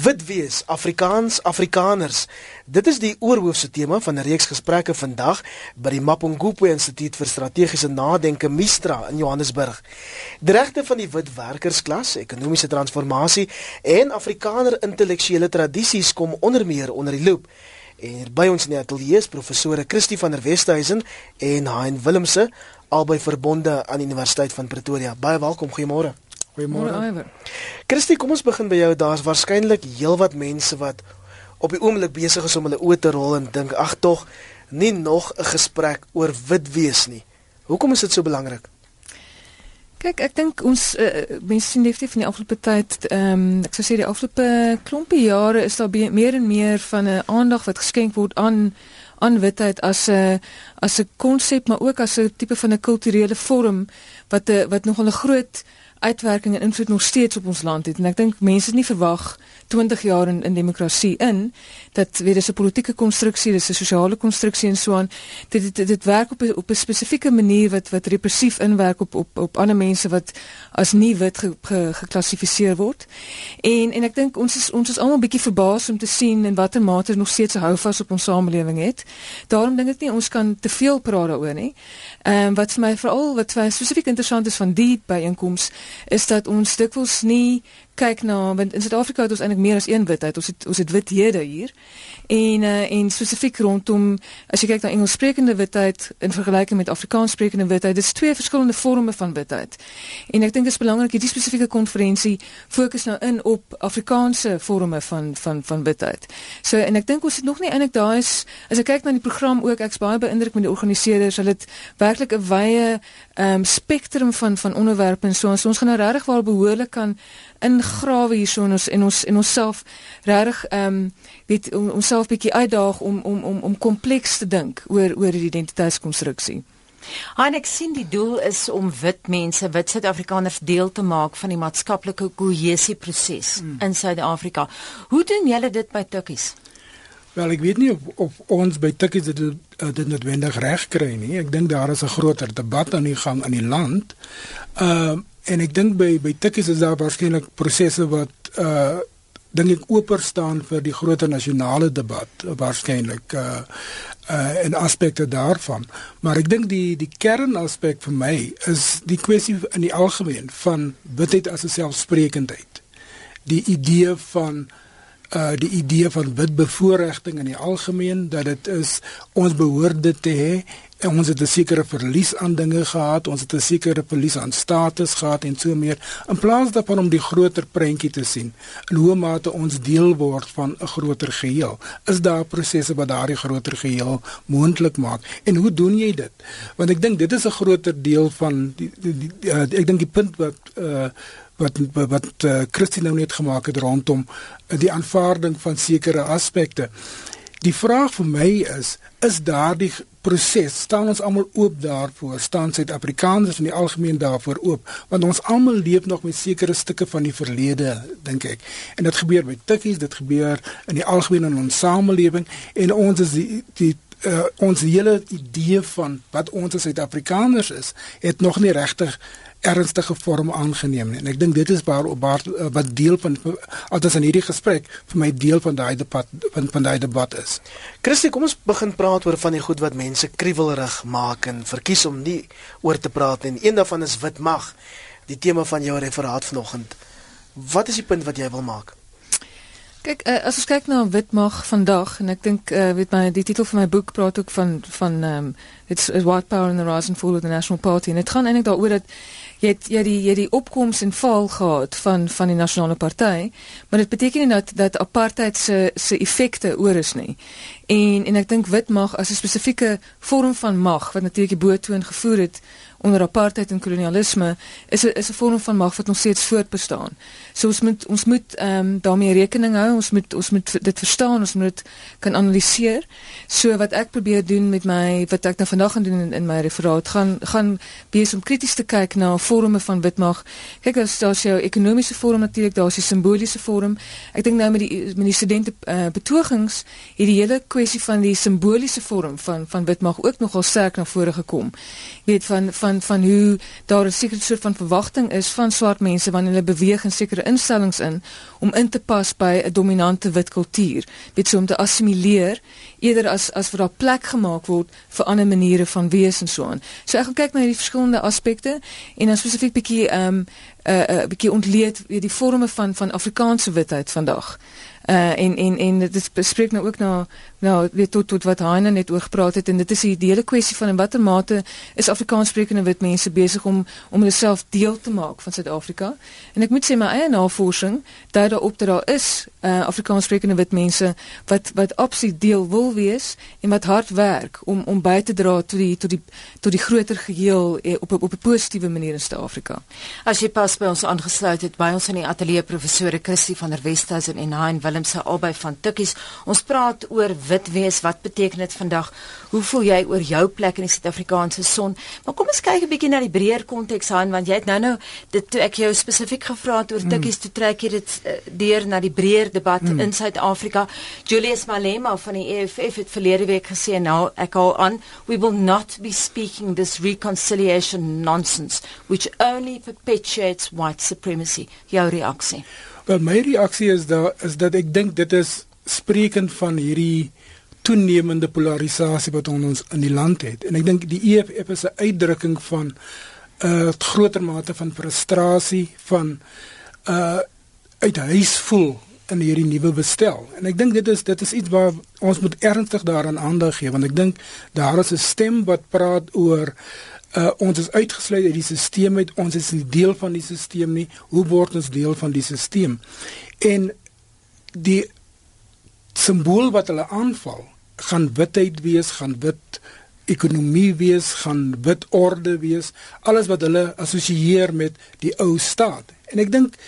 Wit wees, Afrikaans, Afrikaners. Dit is die oorhoofse tema van 'n reeks gesprekke vandag by die Mapungubwe Instituut vir Strategiese Nadenke Mistra in Johannesburg. Die regte van die wit werkersklas, ekonomiese transformasie en Afrikaner intellektuele tradisies kom onder meer onder die loop. En by ons in die ateljee is professore Christie van der Westhuizen en Hein Willemse, albei verbonde aan die Universiteit van Pretoria. Baie welkom, goeiemôre. Goeiemôre. Christie, kom ons begin by jou. Daar's waarskynlik heelwat mense wat op die oomblik besig is om hulle oë te rol en dink, ag tog, nie nog 'n gesprek oor wit wees nie. Hoekom is dit so belangrik? Kyk, ek dink ons uh, mense sien definitief van die afgelope tyd, ehm um, ek sou sê die afgelope klompie jare is daar meer en meer van 'n aandag wat geskenk word aan aan witheid as 'n as 'n konsep maar ook as 'n tipe van 'n kulturele vorm wat 'n wat nogal 'n groot uitwerking en invloed nog steeds op ons land het. En ek dink mense het nie verwag 20 jaar in in demokrasie in dat weer dis 'n politieke konstruksie, dis 'n sosiale konstruksie en so aan. Dit dit dit werk op op 'n spesifieke manier wat wat repressief inwerk op op op ander mense wat as nie wit geklassifiseer ge, ge word. En en ek dink ons is ons is almal bietjie verbaas om te sien in watter mate nog steeds hou vas op ons samelewing het. Daarom dink ek nie ons kan te veel praat daaroor nie. Ehm um, wat vir my veral wat vir spesifiek interessant is van die byeenkoms is dat ons dikwels nie kyk na want in Suid-Afrika het ons eintlik meer as een witheid. Ons het ons het withede hier. En uh, en spesifiek rondom as jy kyk na Engelssprekende witheid in vergelyking met Afrikaanssprekende witheid, dis twee verskillende forme van witheid. En ek dink dit is belangrik hierdie spesifieke konferensie fokus nou in op Afrikaanse forme van van van witheid. So en ek dink ons het nog nie eintlik daar is as ek kyk na die program ook ek's baie beïndruk met die organiseerders. Hulle het werklik 'n wye ehm um, spektrum van van onderwerpe en so. ons gaan nou regtig waar behoorlik kan ingrawe hierso in ons en ons en onsself regtig ehm um, weet onsself bietjie uitdaag om om om om kompleks te dink oor oor die identiteitskonstruksie. En ek sien die doel is om wit mense, wit Suid-Afrikaners deel te maak van die maatskaplike kohesie proses mm. in Suid-Afrika. Hoe doen julle dit by Tukkies? Wel, ek weet nie of, of ons by Tukkies dit dit noodwendig reg kry nie. Ek dink daar is 'n groter debat aan die gang in die land. Ehm uh, En ek dink by by Tikkies is daar waarskynlik prosesse wat uh dink ek oper staan vir die groter nasionale debat waarskynlik uh uh en aspekte daarvan. Maar ek dink die die kernaspek vir my is die kwessie in die algemeen van witheid as 'n selfsprekendheid. Die idee van uh die idee van wit bevoordiging in die algemeen dat dit is ons behoort dit te hê En ons het 'n sekere verlies aan dinge gehad, ons het 'n sekere verlies aan status gehad en so meer. In plaas daarvan om die groter prentjie te sien, in hoe mate ons deel word van 'n groter geheel, is daar prosesse wat daardie groter geheel moontlik maak. En hoe doen jy dit? Want ek dink dit is 'n groter deel van die, die, die, die uh, ek dink die punt wat uh wat wat uh, Christine nou net gemaak het rondom uh, die aanvaarding van sekere aspekte. Die vraag vir my is, is daardie proses staan ons almal oop daarvoor? Staan Suid-Afrikaners in die algemeen daarvoor oop? Want ons almal leef nog met sekere stukke van die verlede dink ek. En dit gebeur by tikkies dit gebeur in die algemeen in ons samelewing. En ons is die die uh, ons hele idee van wat ons as Suid-Afrikaners is het nog nie regtig ernstige vorm aangeneem en ek dink dit is waar, waar wat deel van altes in hierdie gesprek vir my deel van daai debat van van daai debat is. Christie, kom ons begin praat oor van die goed wat mense kriewelrig maak en verkies om nie oor te praat en een daarvan is wit mag. Die tema van jou referaat vanoggend. Wat is die punt wat jy wil maak? Kyk, uh, as ons kyk na wit mag vandag en ek dink uh, weet my die titel van my boek praat ook van van ehm um, it's white power in the rise and fall of the national party en dit gaan eintlik daaroor dat jy het jy die jy die opkoms en val gehad van van die nasionale party, maar dit beteken nie dat dat apartheid se se effekte oor is nie. En en ek dink wit mag as 'n spesifieke vorm van mag wat natuurlik die boetoon gevoer het onder apartheid en kolonialisme is 'n is 'n vorm van mag wat nog steeds voortbestaan. So ons moet ons moet ehm um, daarmee rekening hou. Ons moet ons moet dit verstaan, ons moet dit kan analiseer. So wat ek probeer doen met my wat ek nou vandag gaan doen in, in my referaat gaan gaan wees om krities te kyk na vorme van witmag. Kyk as daar is jou ekonomiese vorm natuurlik, daar is die simboliese vorm. Ek dink nou met die met die studente uh, betogings het die hele kwessie van die simboliese vorm van van witmag ook nogal sterk na vore gekom. Jy weet van van van van hoe daar 'n sekere soort van verwagting is van swart mense wanneer hulle beweeg in sekere instellings in om in te pas by 'n dominante wit kultuur, weet so om te assimileer eerder as as vir daar plek gemaak word vir ander maniere van wees en so aan. So ek gaan kyk na hierdie verskillende aspekte en dan spesifiek bietjie ehm um, 'n uh, 'n uh, bietjie ontleed die forme van van Afrikaanse witheid vandag. Uh en en en dit bespreek nou ook na nou weet tot tot wat Heine net oor gepraat het en dit is die hele kwessie van in watter mate is Afrikaanssprekende wit mense besig om om hulle self deel te maak van Suid-Afrika. En ek moet sê my eie navorsing dui daarop dat daar is uh Afrikaanssprekende wit mense wat wat absoluut deel wil wees en wat hard werk om om by te dra tot die tot die tot die groter geheel eh, op op 'n positiewe manier in Suid-Afrika. As jy pas by ons aangesluit het by ons in die ateljee professore Christie van der Westhuizen en Hein Willem se albei van Tikkies. Ons praat oor wit wees. Wat beteken dit vandag? Hoe voel jy oor jou plek in die Suid-Afrikaanse son? Maar kom ons kyk 'n bietjie na die breër konteks aan want jy het nou-nou dit toe ek jou spesifiek gevra het oor Tikkies, mm. toe trek jy dit uh, deur na die breër debat mm. in Suid-Afrika. Julius Malema van die EFF het verlede week gesê nou ek hou aan, we will not be speaking this reconciliation nonsense which only perpetuates white supremacy. Jou reaksie? Wel my reaksie is daar is dat ek dink dit is sprekend van hierdie toenemende polarisasie wat ons in die land het. En ek dink die EFF is 'n uitdrukking van 'n uh, groter mate van frustrasie van uh uit huis voel in hierdie nuwe bestel. En ek dink dit is dit is iets waar ons moet ernstig daaraan aandag gee want ek dink daar is 'n stem wat praat oor uh, ons is uitgesluit uit die stelsel met ons is nie deel van die stelsel nie hoe word ons deel van die stelsel en die simbool wat hulle aanval gaan witheid wees gaan wit ekonomie wees gaan wit orde wees alles wat hulle assosieer met die ou staat en ek dink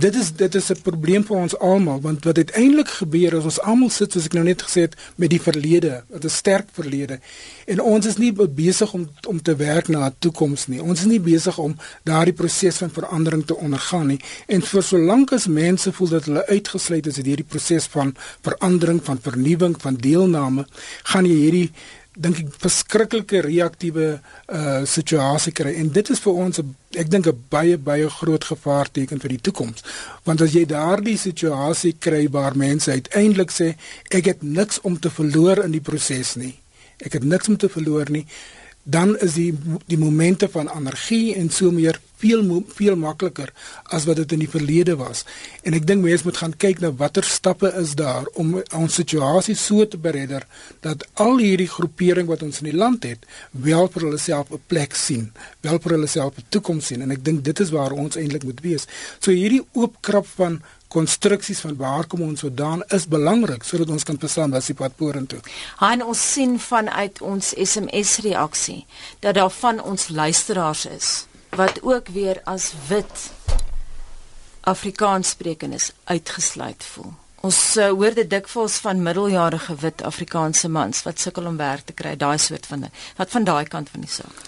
dit is dit is 'n probleem vir ons almal want wat uiteindelik gebeur is ons almal sit soos ek nou net gesê het met die verlede, 'n sterk verlede. En ons is nie besig om om te werk na 'n toekoms nie. Ons is nie besig om daardie proses van verandering te ondergaan nie. En vir solank as mense voel dat hulle uitgesluit is uit hierdie proses van verandering, van vernuwing, van deelname, gaan jy hierdie dink ek verskriklike reaktiewe uh situasie kry. En dit is vir ons 'n ek dink 'n baie baie groot gevaarteken vir die toekoms want as jy daardie situasie kry waar mense uiteindelik sê ek het niks om te verloor in die proses nie. Ek het niks om te verloor nie dan is die die momente van energie en so meer veel veel makliker as wat dit in die verlede was. En ek dink mense moet gaan kyk na watter stappe is daar om ons situasie so te beredder dat al hierdie groepering wat ons in die land het, wel vir hulle self 'n plek sien, wel vir hulle self 'n toekoms sien en ek dink dit is waar ons eintlik moet wees. So hierdie oopkrap van konstruksies van waar kom ons vandaan is belangrik sodat ons kan verstaan wat se pad vorentoe. Hein ons sien vanuit ons SMS reaksie dat daar van ons luisteraars is wat ook weer as wit Afrikaans sprekendes uitgesluit voel. Ons uh, hoor dit dikwels van middeljarige wit Afrikaanse mans wat sukkel om werk te kry, daai soort van wat van daai kant van die saak.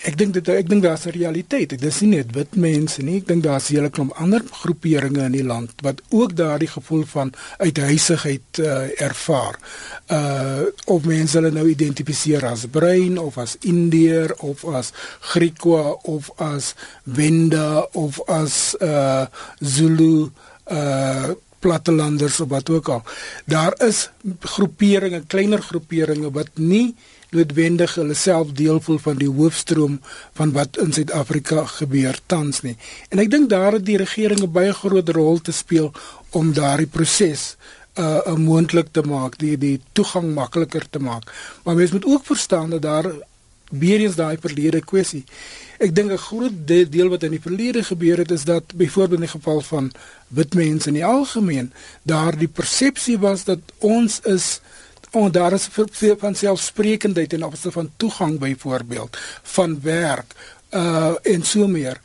Ek dink dit ek dink daar's 'n realiteit. Dit is nie net wit mense nie. Ek dink daar's 'n hele klomp ander groeperinge in die land wat ook daardie gevoel van uithuisigheid uh, ervaar. Uh of mense hulle nou identifiseer as bruin of as indier of as Griekwa of as Wenda of as uh Zulu uh plattelanders of wat ook al. Daar is groeperinge, kleiner groeperinge wat nie noodwendig hulle self deel voel van die hoofstroom van wat in Suid-Afrika gebeur tans nie. En ek dink daar het die regering 'n baie groot rol te speel om daardie proses uh, uh moontlik te maak, die die toegang makliker te maak. Maar mens moet ook verstaan dat daar weer eens daai verlede kwessie. Ek dink 'n groot deel wat in die verlede gebeur het is dat byvoorbeeld in die geval van wit mense in die algemeen, daar die persepsie was dat ons is Oh, daar is veel van selfsprekendheid en opstel van toegang byvoorbeeld van werk uh en so meer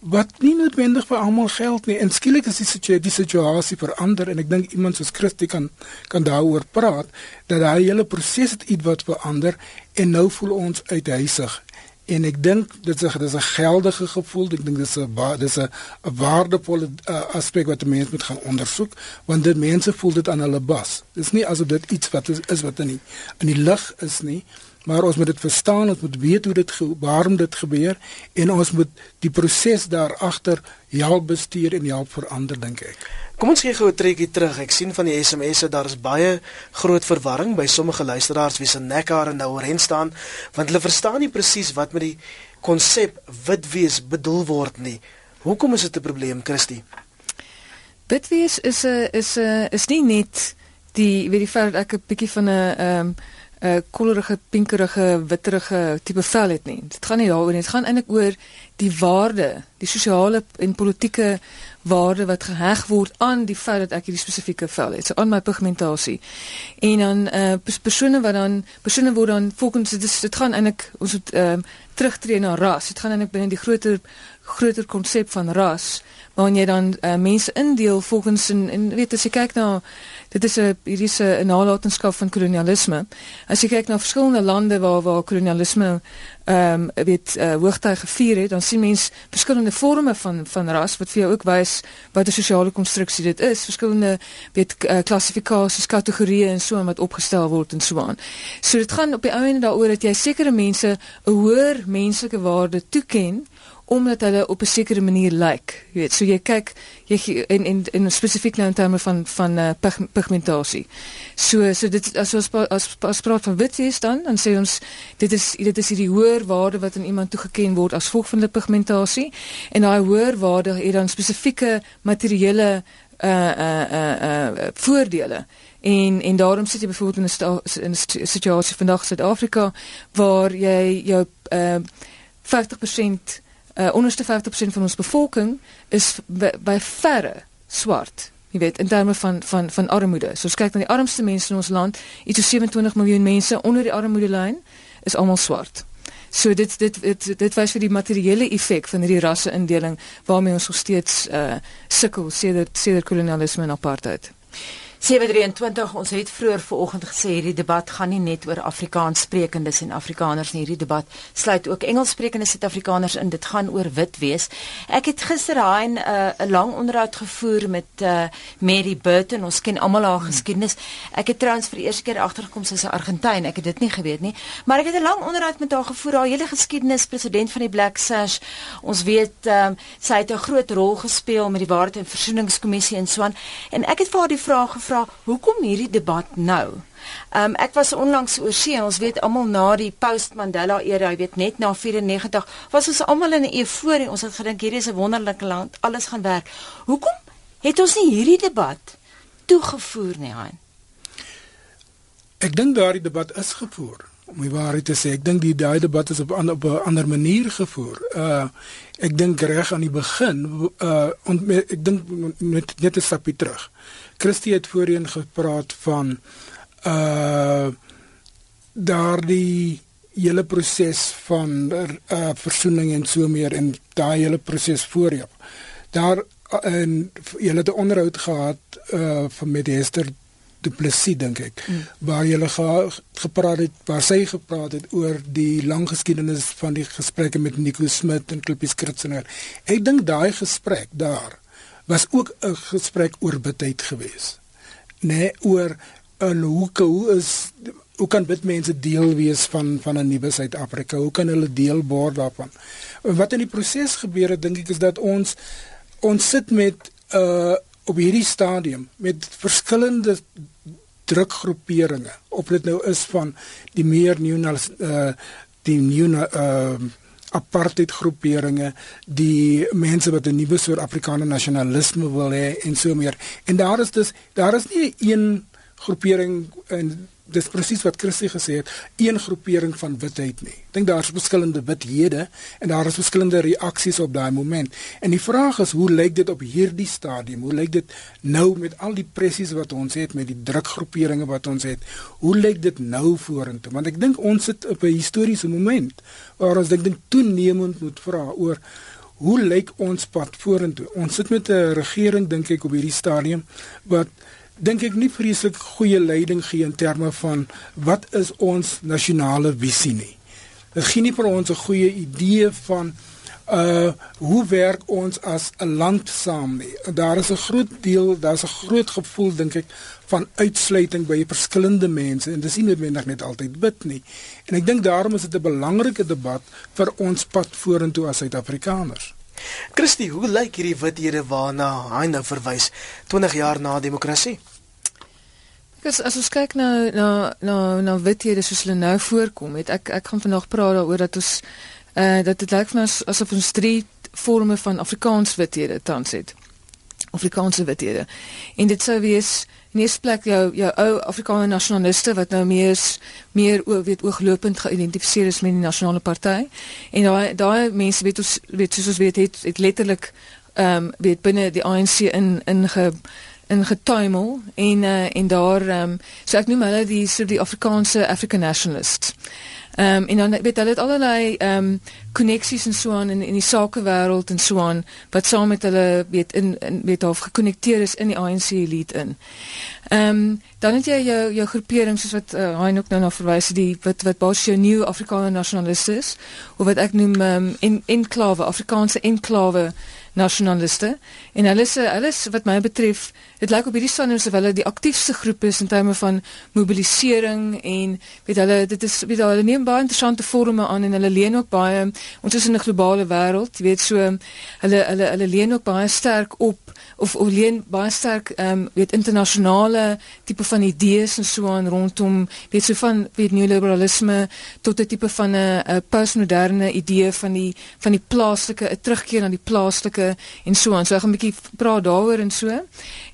wat nie noodwendig vir almal geld nie. En skielik is die situasie die situasie verander en ek dink iemand soos Christie kan kan daaroor praat dat daai hele proses het iets wat verander en nou voel ons uithuisig en ek dink dit is dis 'n geldige gevoel. Ek dink dis 'n dis 'n waardevolle uh, aspek wat mense moet gaan ondersoek want dit mense voel dit aan hulle bas. Dis nie asof dit iets wat is, is wat in die in die lig is nie maar ons moet dit verstaan, ons moet weet hoe dit waarom dit gebeur en ons moet die proses daar agter help bestuur en help verander dink ek. Kom ons gee gou 'n trekkie terug. Ek sien van die SMS'e daar is baie groot verwarring by sommige luisteraars wie se nekhare nou oorheen staan want hulle verstaan nie presies wat met die konsep wit wees bedoel word nie. Hoekom is dit 'n probleem, Christie? Wit wees is 'n is 'n is nie net die weet die feit dat ek 'n bietjie van 'n ehm um, 'n kollerige, pinkerige, witterige tipe vel het nie. Dit gaan nie daaroor nie. Dit gaan eintlik oor die waarde, die sosiale en politieke waarde wat geheg word aan die feit dat ek hierdie spesifieke vel het. So aan my pigmentasie. En dan eh uh, persone wat dan persone word dan volgens dit dit gaan eintlik ons moet ehm uh, terugtreë na ras. Dit gaan eintlik binne die groter groter konsep van ras waarin jy dan uh, mense indeel volgens en, en weet as jy kyk na dit is 'n hierdie is 'n nalatenskap van kolonialisme. As jy kyk na verskillende lande waar waar kolonialisme ehm um, weet uh, hoogtyd gevier het, dan sien mens verskillende forme van van ras wat vir jou ook wys wat 'n sosiale konstruksie dit is. Verskillende weet uh, klassifikasies, kategorieë en so aan wat opgestel word en so aan. So dit gaan op die ou en daaroor dat jy sekere mense 'n hoër menslike waarde toeken omdat hulle op 'n sekere manier lyk. Like, jy weet, so jy kyk jy in in in spesifiek nou in terme van van uh, pig, pigmentasie. So so dit as ons as as praat van wit is dan dan sê ons dit is dit is hierdie hoër waarde wat aan iemand toegeken word as gevolg van die pigmentasie en daai hoër waarde het dan spesifieke materiële uh uh uh uh voordele en en daarom sit jy byvoorbeeld in 'n in 'n situasie vandag in Suid-Afrika waar jy jou uh 50% uh, onderste 50% van ons bevolking is by verre swart. Jy weet, in terme van van van armoede. So as kyk na die armste mense in ons land, iets so 27 miljoen mense onder die armoedelyn is almal swart. So dit dit dit dit wys vir die materiële effek van hierdie rasse-indeling waarmee ons nog steeds uh sukkel sedert sedert kolonialisme en apartheid. 723 ons het vroeër vanoggend gesê hierdie debat gaan nie net oor Afrikaans sprekendes en Afrikaners nie. Hierdie debat sluit ook Engels sprekende Suid-Afrikaners in. Dit gaan oor wit wees. Ek het gister daai 'n uh, 'n lang onderhoud gevoer met uh, Mary Burton. Ons ken almal haar geskiedenis. Ek het trouens vir die eerste keer agtergekom sy is 'n Argentyn ek het dit nie geweet nie. Maar ek het 'n lang onderhoud met haar gevoer. Haar hele geskiedenis president van die Black Sash. Ons weet um, sy het 'n groot rol gespeel met die Waarheid en Versoeningskommissie en so aan. En ek het vir haar die vraag vra hoekom hierdie debat nou? Um, ek was onlangs oor see en ons weet almal na die post Mandela era, jy weet net na 94 was ons almal in 'n euforie. Ons het gedink hierdie is 'n wonderlike land, alles gaan werk. Hoekom het ons nie hierdie debat toegevoer nie, Hein? Ek dink daardie debat is gevoer. Om die waarheid te sê, ek dink die daai debat is op 'n op 'n ander manier gevoer. Uh ek dink reg aan die begin uh en ek dink net net 'n stapie terug. Christie het voorheen gepraat van uh daardie hele proses van uh versoening en so meer en daai hele proses voor jou. Daar en jy het 'n onderhoud gehad uh van met Esther Du Plessis dink ek mm. waar jy ge, gepraat het waar sy gepraat het oor die lang geskiedenis van die gesprekke met Nico Smit en Klippie Skritzener. Ek dink daai gesprek daar was ook 'n gesprek oor bidheid geweest. Nee, oor 'n hoe hoe is hoe kan dit mense deel wees van van 'n nuwe Suid-Afrika? Hoe kan hulle deel word daarvan? Wat in die proses gebeur het, dink ek is dat ons ons sit met 'n uh, op hierdie stadium met verskillende drukgroeperinge. Of dit nou is van die meer nuwe uh die nuwe uh apartheid groeperinge, die mense wat 'n nuwe soort Afrikaner nasionalisme wil hê en so meer. En daar is dus daar is nie een groepering en dis presies wat Christie gesê het, een groepering van witheid nie. Ek dink daar is verskillende withede en daar is verskillende reaksies op daai moment. En die vraag is, hoe lyk dit op hierdie stadium? Hoe lyk dit nou met al die pressies wat ons het met die drukgroeperinge wat ons het? Hoe lyk dit nou vorentoe? Want ek dink ons sit op 'n historiese moment waar ons dink toenemend moet vra oor hoe lyk ons pad vorentoe? Ons sit met 'n regering dink ek op hierdie stadium wat dink ek nie vreeslik goeie leiding gee in terme van wat is ons nasionale visie nie. Dit gee nie vir ons 'n goeie idee van uh hoe werk ons as 'n land saam nie. Daar is 'n groot deel, daar's 'n groot gevoel dink ek van uitsluiting by verskillende mense en dis nie noodwendig net altyd bid nie. En ek dink daarom is dit 'n belangrike debat vir ons pad vorentoe as Suid-Afrikaners. Christie, hoe lyk hierdie withede waarna hy nou verwys 20 jaar na demokrasie? As as ons kyk na na na na withede soos hulle nou voorkom, het ek ek gaan vandag praat daaroor dat ons uh dat dit lyk my asof ons drie forme van Afrikaans withede tans het. Afrikaanse withede. En dit sou wees in eerste plek jou jou ou Afrikaanse nasionaliste wat nou meer meer oor weet ooglopend geïdentifiseer is met die nasionale party. En daai daai mense weet ons weet soos ons weet het, het letterlik ehm um, weet binne die ANC in in ge in getuimel en uh, en daar um, so ek noem hulle die so die Afrikaanse African nationalists. Ehm um, en dan weet hulle het allerlei ehm um, koneksies en so aan in in die sakewêreld en so aan wat saam met hulle weet in, in weet half gekonnekteer is in die ANC elite in. Ehm um, dan het jy jou jou groepering soos wat uh, hy ook nou na verwys die wat wat basies jou nuwe Afrikaner nasionaliste is of wat ek noem ehm um, en enklawe Afrikaanse enklawe nasionaliste. En hulle is hulle is wat my betref dit lyk op hierdie stadium asof hulle die aktiefste groep is in terme van mobilisering en weet hulle dit is weet hulle neem baie interessante forme aan en hulle leen ook baie ons is in 'n globale wêreld jy weet so hulle hulle hulle leen ook baie sterk op of of leen baie sterk ehm um, weet internasionale tipe van idees en so aan rondom weet so van weet neoliberalisme tot 'n tipe van 'n postmoderne idee van die van die plaaslike 'n terugkeer na die plaaslike en so aan. So ek gaan 'n bietjie praat daaroor en so.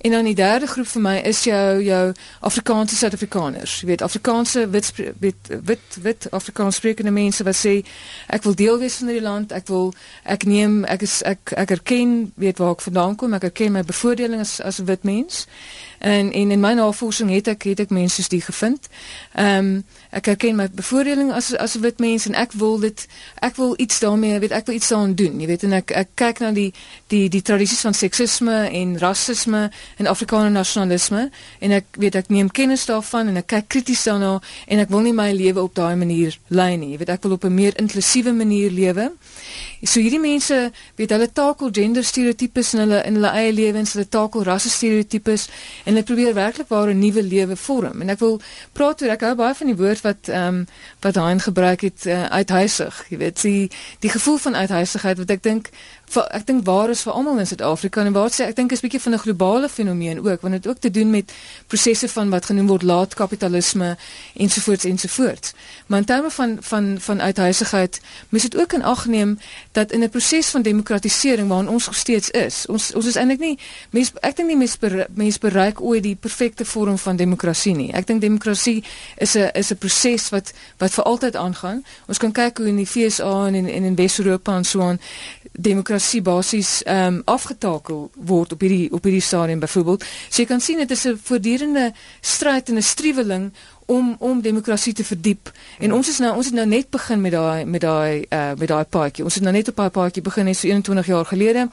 En dan die derde groep vir my is jou jou Afrikaanse Suid-Afrikaners. Jy weet Afrikaanse wit wit wit, wit Afrikaans sprekende mense wat sê ek wil deel wees van hierdie land. Ek wil ek neem ek is ek ek erken weet waar ek vandaan kom. Ek erken my bevoordeling as as 'n wit mens. En en in my navorsing het ek het ek mense soos die gevind. Ehm um, ek erken my bevoordeling as as 'n wit mens en ek wil dit ek wil iets daarmee, weet ek wil iets daaraan doen. Jy weet en ek ek kyk na die die die tradisies van seksisme en rasisme en Afrikaner nasionalisme en ek weet ek neem kennis daarvan en ek kyk krities daarna en ek wil nie my lewe op daai manier lei nie. Jy weet ek wil op 'n meer inklusiewe manier lewe. So hierdie mense, weet hulle takel gender stereotypes in hulle in hulle eie lewens, hulle takel rasse stereotypes en hulle probeer werklik waar 'n nuwe lewe vorm. En ek wil praat oor ek hou baie van die woord wat ehm um, wat Hein gebruik het uh, uithuisig. Jy weet, die die gevoel van uithuisigheid wat ek dink vir ek dink waar is vir almal in Suid-Afrika en waar sê ek dink is bietjie van 'n globale fenomeen ook want dit ook te doen met prosesse van wat genoem word laat kapitalisme ensovoorts ensovoorts. Maar in terme van van van uithuisigheid moet dit ook in ag neem dat in 'n proses van demokratisering waarin ons steeds is. Ons ons is eintlik nie mens ek dink nie mens mens bereik ooit die perfekte vorm van demokrasie nie. Ek dink demokrasie is 'n is 'n proses wat wat vir altyd aangaan. Ons kan kyk hoe in die FSA en in in Wes-Europa en so aan demokrasie basies ehm um, afgetakel word op hierdie op hierdie stadium byvoorbeeld. So jy kan sien dit is 'n voortdurende stryd en 'n struweling om om demokrasie te verdiep. En ja. ons is nou ons het nou net begin met daai met daai uh met daai paadjie. Ons het nou net op daai paadjie begin net so 21 jaar gelede.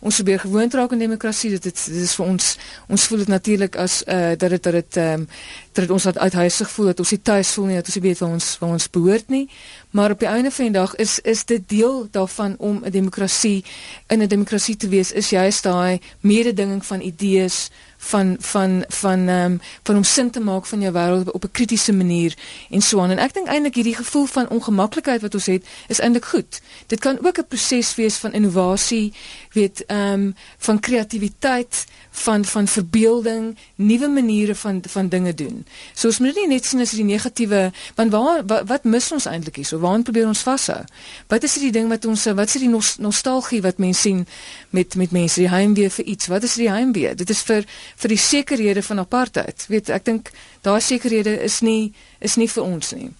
Ons probeer gewoond raak aan demokrasie. Dit dit is vir ons ons voel dit natuurlik as uh dat dit dat dit ehm um, dat dit ons wat uithuisig voel dat ons nie tuis voel nie, dat ons nie weet waar ons waar ons behoort nie. Maar op die einde van die dag is is dit deel daarvan om 'n demokrasie in 'n demokrasie te wees is juist daai mededinging van idees van van van ehm um, van om sin te maak van jou wêreld op 'n kritiese manier en so aan. En ek dink eintlik hierdie gevoel van ongemaklikheid wat ons het, is eintlik goed. Dit kan ook 'n proses wees van innovasie, weet ehm um, van kreatiwiteit, van van verbeelding, nuwe maniere van van dinge doen. So ons moet nie net sien as die negatiewe, want waar wat, wat mis ons eintlik hier? So waar probeer ons vashou? Wat is die ding wat ons wat is die nos, nostalgie wat mense sien met met mense die heimwee vir iets? Wat is die heimwee? Dit is vir vir die sekerhede van apartheid. Weet, ek dink daai sekerhede is nie is nie vir ons nie.